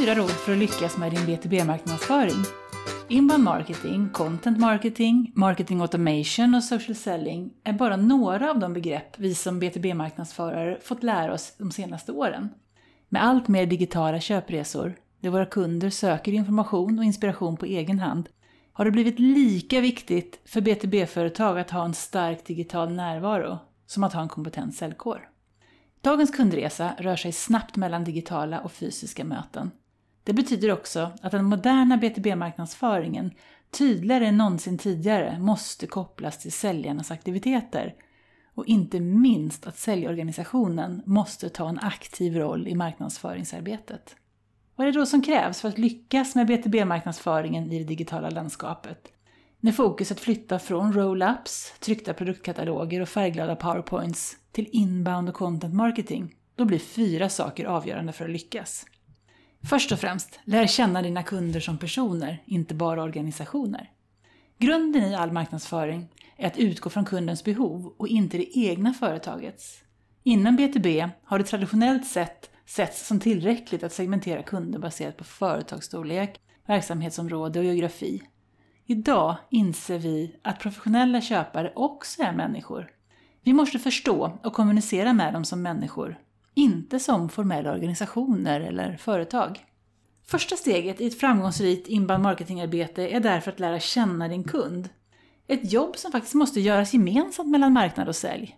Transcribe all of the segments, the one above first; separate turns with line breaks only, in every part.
fyra råd för att lyckas med din B2B-marknadsföring. Inbound marketing, content marketing, marketing automation och social selling är bara några av de begrepp vi som B2B-marknadsförare fått lära oss de senaste åren. Med allt mer digitala köpresor, där våra kunder söker information och inspiration på egen hand, har det blivit lika viktigt för B2B-företag att ha en stark digital närvaro som att ha en kompetent säljkår. Dagens kundresa rör sig snabbt mellan digitala och fysiska möten. Det betyder också att den moderna BTB-marknadsföringen tydligare än någonsin tidigare måste kopplas till säljarnas aktiviteter. Och inte minst att säljorganisationen måste ta en aktiv roll i marknadsföringsarbetet. Vad är det då som krävs för att lyckas med BTB-marknadsföringen i det digitala landskapet? När fokuset flyttar från roll-ups, tryckta produktkataloger och färgglada powerpoints till inbound och content marketing, då blir fyra saker avgörande för att lyckas. Först och främst, lär känna dina kunder som personer, inte bara organisationer. Grunden i all marknadsföring är att utgå från kundens behov och inte det egna företagets. Inom B2B har det traditionellt sett setts som tillräckligt att segmentera kunder baserat på företagsstorlek, verksamhetsområde och geografi. Idag inser vi att professionella köpare också är människor. Vi måste förstå och kommunicera med dem som människor, inte som formella organisationer eller företag. Första steget i ett framgångsrikt inbound marketingarbete är därför att lära känna din kund. Ett jobb som faktiskt måste göras gemensamt mellan marknad och sälj.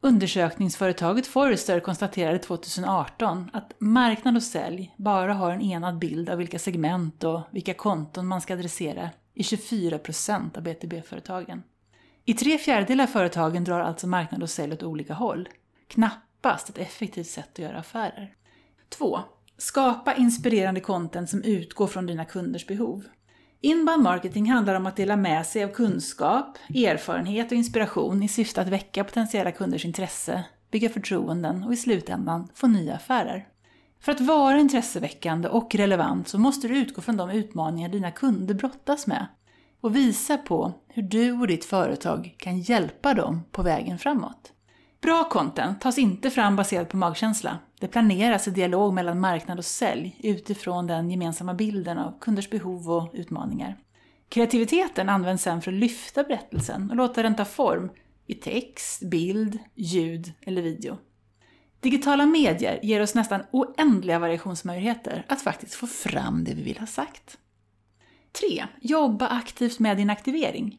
Undersökningsföretaget Forrester konstaterade 2018 att marknad och sälj bara har en enad bild av vilka segment och vilka konton man ska adressera i 24% av B2B-företagen. I tre fjärdedelar av företagen drar alltså marknad och sälj åt olika håll. Knappast ett effektivt sätt att göra affärer. 2. Skapa inspirerande content som utgår från dina kunders behov. Inbound marketing handlar om att dela med sig av kunskap, erfarenhet och inspiration i syfte att väcka potentiella kunders intresse, bygga förtroenden och i slutändan få nya affärer. För att vara intresseväckande och relevant så måste du utgå från de utmaningar dina kunder brottas med och visa på hur du och ditt företag kan hjälpa dem på vägen framåt. Bra content tas inte fram baserat på magkänsla. Det planeras i dialog mellan marknad och sälj utifrån den gemensamma bilden av kunders behov och utmaningar. Kreativiteten används sedan för att lyfta berättelsen och låta den ta form i text, bild, ljud eller video. Digitala medier ger oss nästan oändliga variationsmöjligheter att faktiskt få fram det vi vill ha sagt. 3. Jobba aktivt med din aktivering.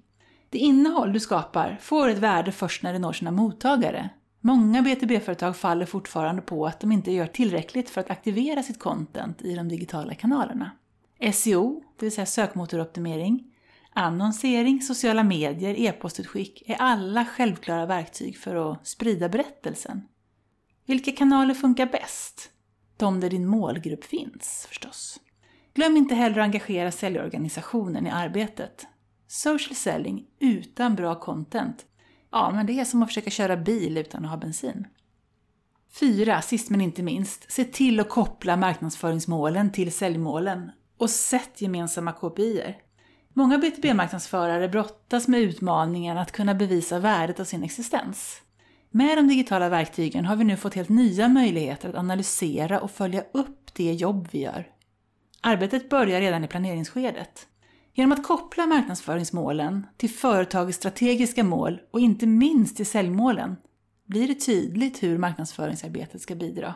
Det innehåll du skapar får ett värde först när det når sina mottagare. Många B2B-företag faller fortfarande på att de inte gör tillräckligt för att aktivera sitt content i de digitala kanalerna. SEO, det vill säga sökmotoroptimering, annonsering, sociala medier, e-postutskick är alla självklara verktyg för att sprida berättelsen. Vilka kanaler funkar bäst? De där din målgrupp finns, förstås. Glöm inte heller att engagera säljorganisationen i arbetet. Social selling utan bra content, ja men det är som att försöka köra bil utan att ha bensin. 4. Sist men inte minst, se till att koppla marknadsföringsmålen till säljmålen och sätt gemensamma KPIer. Många B2B-marknadsförare brottas med utmaningen att kunna bevisa värdet av sin existens. Med de digitala verktygen har vi nu fått helt nya möjligheter att analysera och följa upp det jobb vi gör. Arbetet börjar redan i planeringsskedet. Genom att koppla marknadsföringsmålen till företagets strategiska mål och inte minst till säljmålen blir det tydligt hur marknadsföringsarbetet ska bidra.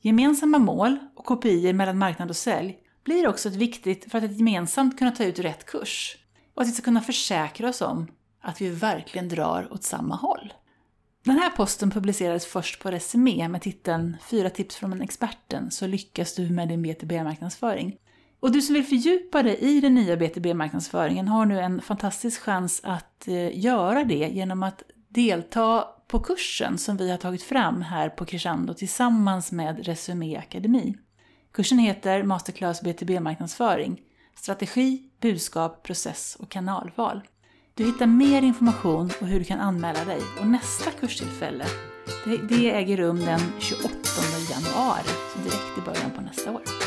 Gemensamma mål och kopior mellan marknad och sälj blir också ett viktigt för att gemensamt kunna ta ut rätt kurs och att vi ska kunna försäkra oss om att vi verkligen drar åt samma håll. Den här posten publicerades först på Resumé med titeln “Fyra tips från en experten så lyckas du med din B2B-marknadsföring”. Och du som vill fördjupa dig i den nya BTB-marknadsföringen har nu en fantastisk chans att eh, göra det genom att delta på kursen som vi har tagit fram här på Crescendo tillsammans med Resumé Akademi. Kursen heter Masterclass BTB-marknadsföring, Strategi, budskap, process och kanalval. Du hittar mer information och hur du kan anmäla dig och nästa kurstillfälle det, det äger rum den 28 januari, så direkt i början på nästa år.